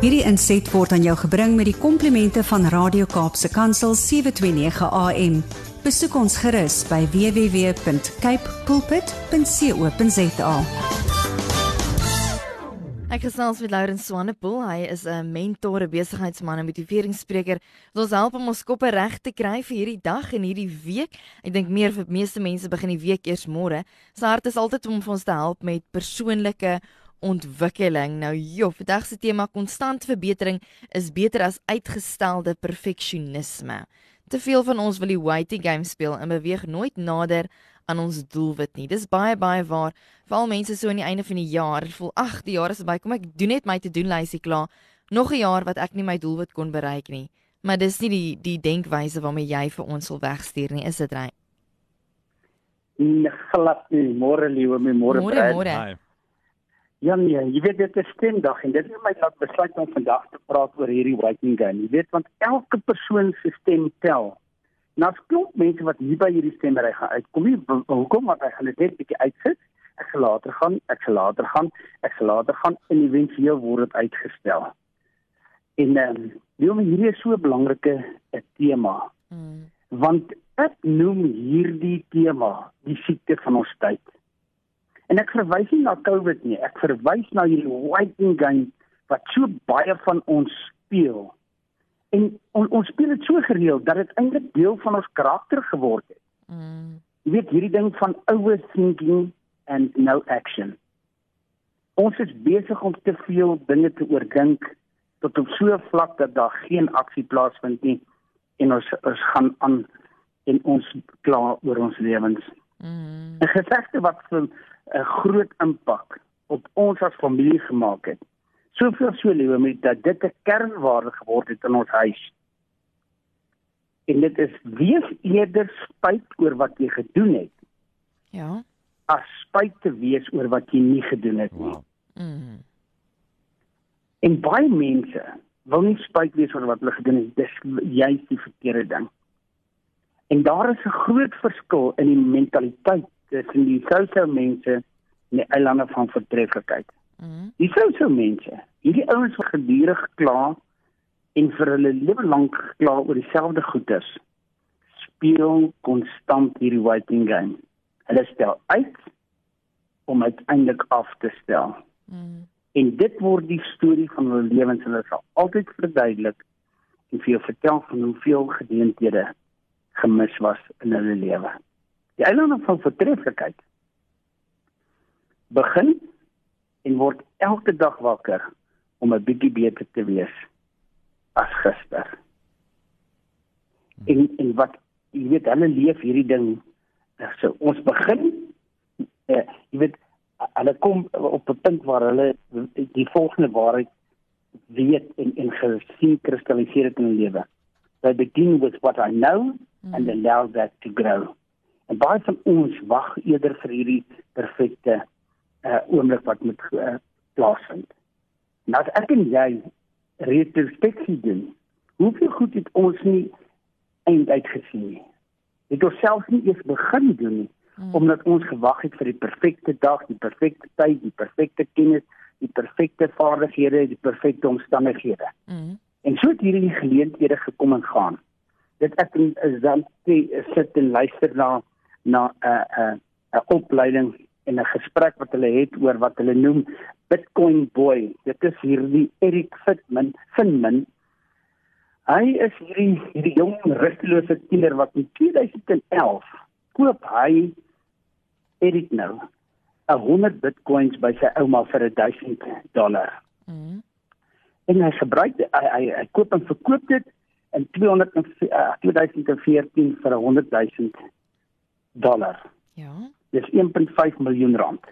Hierdie inset word aan jou gebring met die komplimente van Radio Kaapse Kansel 729 AM. Besoek ons gerus by www.cape pulpit.co.za. Ek gesels met Laurens Swanepoel. Hy is 'n mentor, 'n besigheidsman en motiveringsspreker. Ons help hom ons koppe reg te kry vir hierdie dag en hierdie week. Ek dink meer vir meeste mense begin die week eers môre. Sy hart is altyd om vir ons te help met persoonlike ontwikkeling. Nou joh, vandag se tema konstant verbetering is beter as uitgestelde perfeksionisme. Te veel van ons wil die waiting game speel en beweeg nooit nader aan ons doelwit nie. Dis baie baie waar. Veral mense so aan die einde van die jaar voel, ag, die jaar is verby. Kom ek doen net my te-doen lysie klaar. Nog 'n jaar wat ek nie my doelwit kon bereik nie. Maar dis nie die die denkwyse waarmee jy vir ons wil wegstuur nie, is dit reg? Nee, glad nie. Môre liewe, my môre. Môre, môre. Ja nee, jy weet dit is stemdag en dit het my laat besluit om vandag te praat oor hierdie waiting game. Jy weet want elke persoon se stem tel. Nou klop mense wat hier by hierdie stemmery gaan uitkom. Nie hoekom want hy gaan dit net bietjie uitsit. Ek sal later gaan, ek sal later gaan, ek sal later gaan en eventueel word dit uitgestel. En ehm um, hierdie is so 'n belangrike tema. Mm. Want ek noem hierdie tema die siekte van ons tyd. En ek verwys nie na COVID nie, ek verwys na hierdie waiting game wat so baie van ons speel. En on, ons speel dit so gereeld dat dit eintlik deel van ons karakter geword het. Mm. Jy weet hierdie ding van overthinking and no action. Ons is besig om te veel dinge te oordink tot op so 'n vlak dat daar geen aksie plaasvind nie en ons ons gaan aan en ons kla oor ons lewens. Mm. 'n Gesegde wat vir 'n groot impak op ons as familie gemaak het. Soveel so liewe met dat dit 'n kernwaarde geword het in ons huis. En dit is wees eerder spyt oor wat jy gedoen het. Ja. As spyt te wees oor wat jy nie gedoen het nie. Wow. Mm. En baie mense wil nie spyt wees oor wat hulle gedoen het. Dis juist die verkeerde ding. En daar is 'n groot verskil in die mentaliteit tussen die sou-sou mense en die eilande van vertreffelikheid. Mm. Die sou-sou mense, hierdie ouens wat gedurig kla en vir hulle lewe lank kla oor dieselfde goeders, speel konstant hierdie waiting game. Hulle stel uit om uiteindelik af te stel. Mm. En dit word die storie van hulle lewens en hulle sal altyd verduidelik en vir jou vertel van hoeveel gedeenthede gemis was in hulle lewe. Die eilande van vertreffelikheid begin en word elke dag wakker om 'n bietjie beter te wees as gister. En en wat jy weet hulle leef hierdie ding so ons begin uh, jy weet hulle kom op 'n punt waar hulle die volgende waarheid weet en en gesien kristalliseer dit in hulle lewe. They begin with what I know mm. and allow that to grow. En baie van ons wag eerder vir hierdie perfekte uh oomblik wat moet uh, plaasvind. Nou as ek en jy retrospeksie doen, hoeveel goed het ons nie eind uitgesien nie. Het ons self nie eens begin doen nie hmm. omdat ons gewag het vir die perfekte dag, die perfekte tyd, die perfekte kennis, die perfekte vaardighede, die perfekte omstandighede. Hmm. En so het hierdie geleenthede gekom en gaan. Dit ek is dan sit en luister na na 'n uh, 'n uh, 'n opleiding en 'n gesprek wat hulle het oor wat hulle noem Bitcoin boy. Dit is hierdie Eric Fitman, Finman. Hy is hierdie hierdie jong rustelose tiener wat in 2011 koop hy Eric nou 'n 100 Bitcoins by sy ouma vir 1000 dollar. Mm. En hy gebruik hy, hy hy koop en verkoop dit in 200 uh, 2014 vir 100 000 dollar. Ja. Dis 1.5 miljoen rand.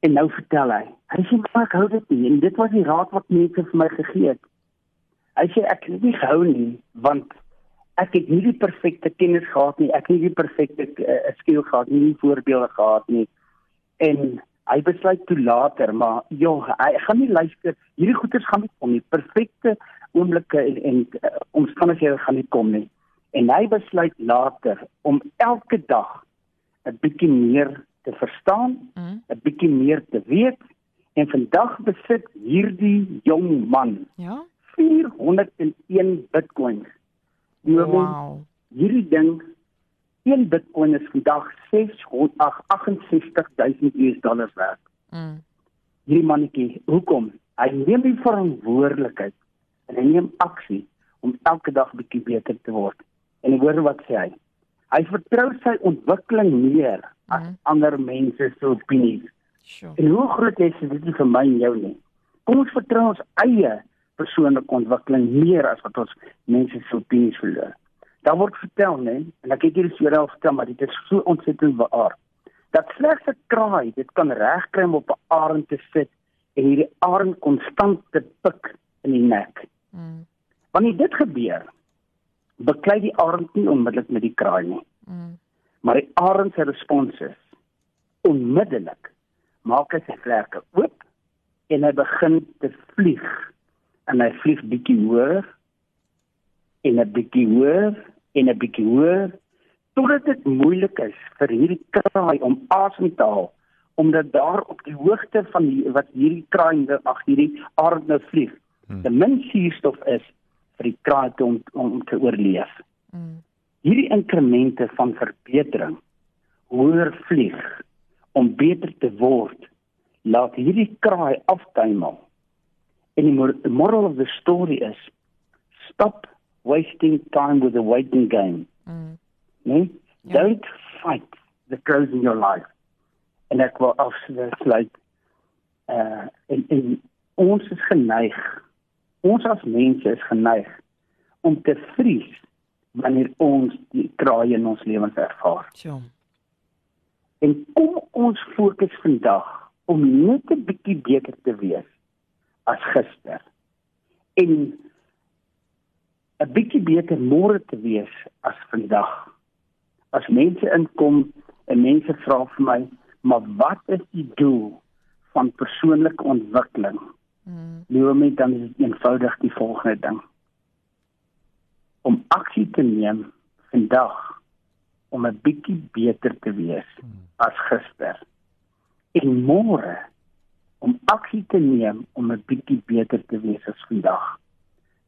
En nou vertel hy, hy sê maar ek hou dit nie en dit was die raad wat mense vir my gegee het. Hy sê ek het nie gehou nie want ek het nie die perfekte kennis gehad nie, ek het nie die perfekte uh, skill gehad nie, nie voorbeelde gehad nie. En hy besluit toe later, maar joh, hy gaan nie luister. Hierdie goeders gaan nie kom nie. Perfekte oomblikke en, en uh, omstandighede gaan nie kom nie en hy besluit later om elke dag 'n bietjie meer te verstaan, 'n mm. bietjie meer te weet En vandag besit hierdie jong man Ja. 401 Bitcoins. Nou Wow. hierdie ding een Bitcoin is vandag 668000 US dollars werd. Mm. Hierdie mannetjie, hoekom? Hy neem die verantwoordelikheid en hy neem aksie om elke dag bietjie beter te word. En hoor wat sê hy? Hy vertrou sy ontwikkeling meer as Mhm. ander mense se opinies. Sure. En hoe groot is dit nie vir my en jou nie. Kom ons vertrou ons eie persoonlike ontwikkeling meer as wat ons mense se opinies verloor. Daar word vertel, né, en ek het hier die al vertel, maar dit is so ontsettend waar. Dat slegs 'n kraai dit kan regkry om op 'n arend te sit en hierdie arend konstant te pik in die nek. Mm. Wanneer dit gebeur, beklei die arend nie onmiddellik met die kraai nie. Mm. Maar die arend se respons is onmiddellik maak hy sy vlerke oop en hy begin te vlieg. En hy vlieg bietjie hoër en 'n bietjie hoër en 'n bietjie hoër totdat dit moeilik is vir hierdie kraai om asem te haal omdat daar op die hoogte van die, wat hierdie kraai ag hierdie arend nou vlieg, Hmm. te min suurstof is vir die kraai om, om te oorleef Mm. hierdie inkremente van verbetering hoër vlieg om beter te word laat hierdie kraai aftuimel en die mor- the moral of the story is stop wasting time with the waiting game Mm. nee Ja. don't fight the crows in your life en ek wil afsluit uh en, en ons is geneig ons as mense is geneig om te vries wanneer ons die kraaie in ons lewens ervaar. Sure. En kom ons fokus vandag om net 'n bietjie beter te wees as gister. En 'n bietjie beter môre te wees as vandag. As mense inkom en mense vra vir my, "Maar wat is die doel van persoonlike ontwikkeling?" Mm. Lewe dan is dit eenvoudig die volgende ding. Om aksie te neem vandag om 'n bietjie beter te wees as gister. En môre om aksie te neem om 'n bietjie beter te wees as vandag.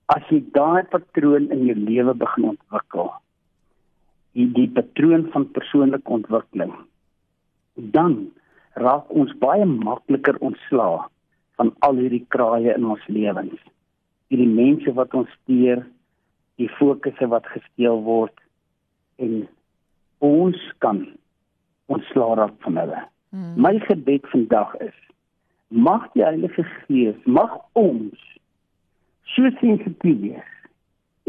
As jy daai patroon in jou lewe begin ontwikkel, die, die patroon van persoonlike ontwikkeling, dan raak ons baie makliker ontslae van al hierdie kraaie in ons lewens. Hierdie mense wat ons steur, die fokusse wat gesteel word en ons kan ontslaa raak van hulle. Mm. My gebed vandag is mag die Heilige Gees, mag ons so sensitief wees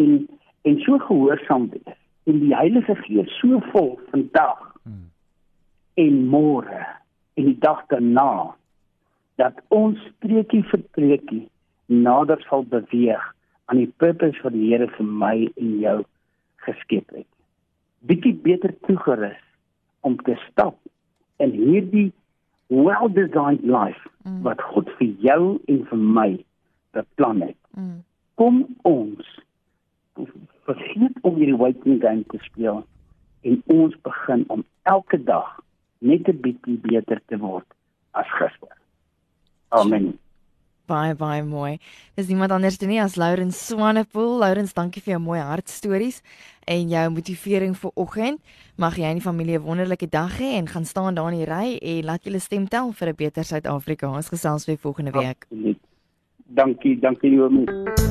en en so gehoorsaam wees en die Heilige Gees so vol vandag Hmm. en môre en die dag daarna dat ons streekie vir streekie nader sal beweeg aan die purpose wat die Here vir my en jou geskep het. Bietjie beter toegerus om te stap in hierdie well-designed life Mm. wat God vir jou en vir my beplan het. Mm. Kom ons vergeet om hierdie waiting game te speel en ons begin om elke dag net 'n bietjie beter te word as gister. Amen. Baie baie mooi. Dis niemand anders nie as Lourens Swanepoel. Lourens, dankie vir jou mooi hartstories en jou motivering vir oggend. Mag jy en die familie 'n wonderlike dag hê en gaan staan daar in die ry en laat julle stem tel vir 'n beter Suid-Afrika. Ons gesels weer volgende week. Absoluut. Dankie, dankie Jomi.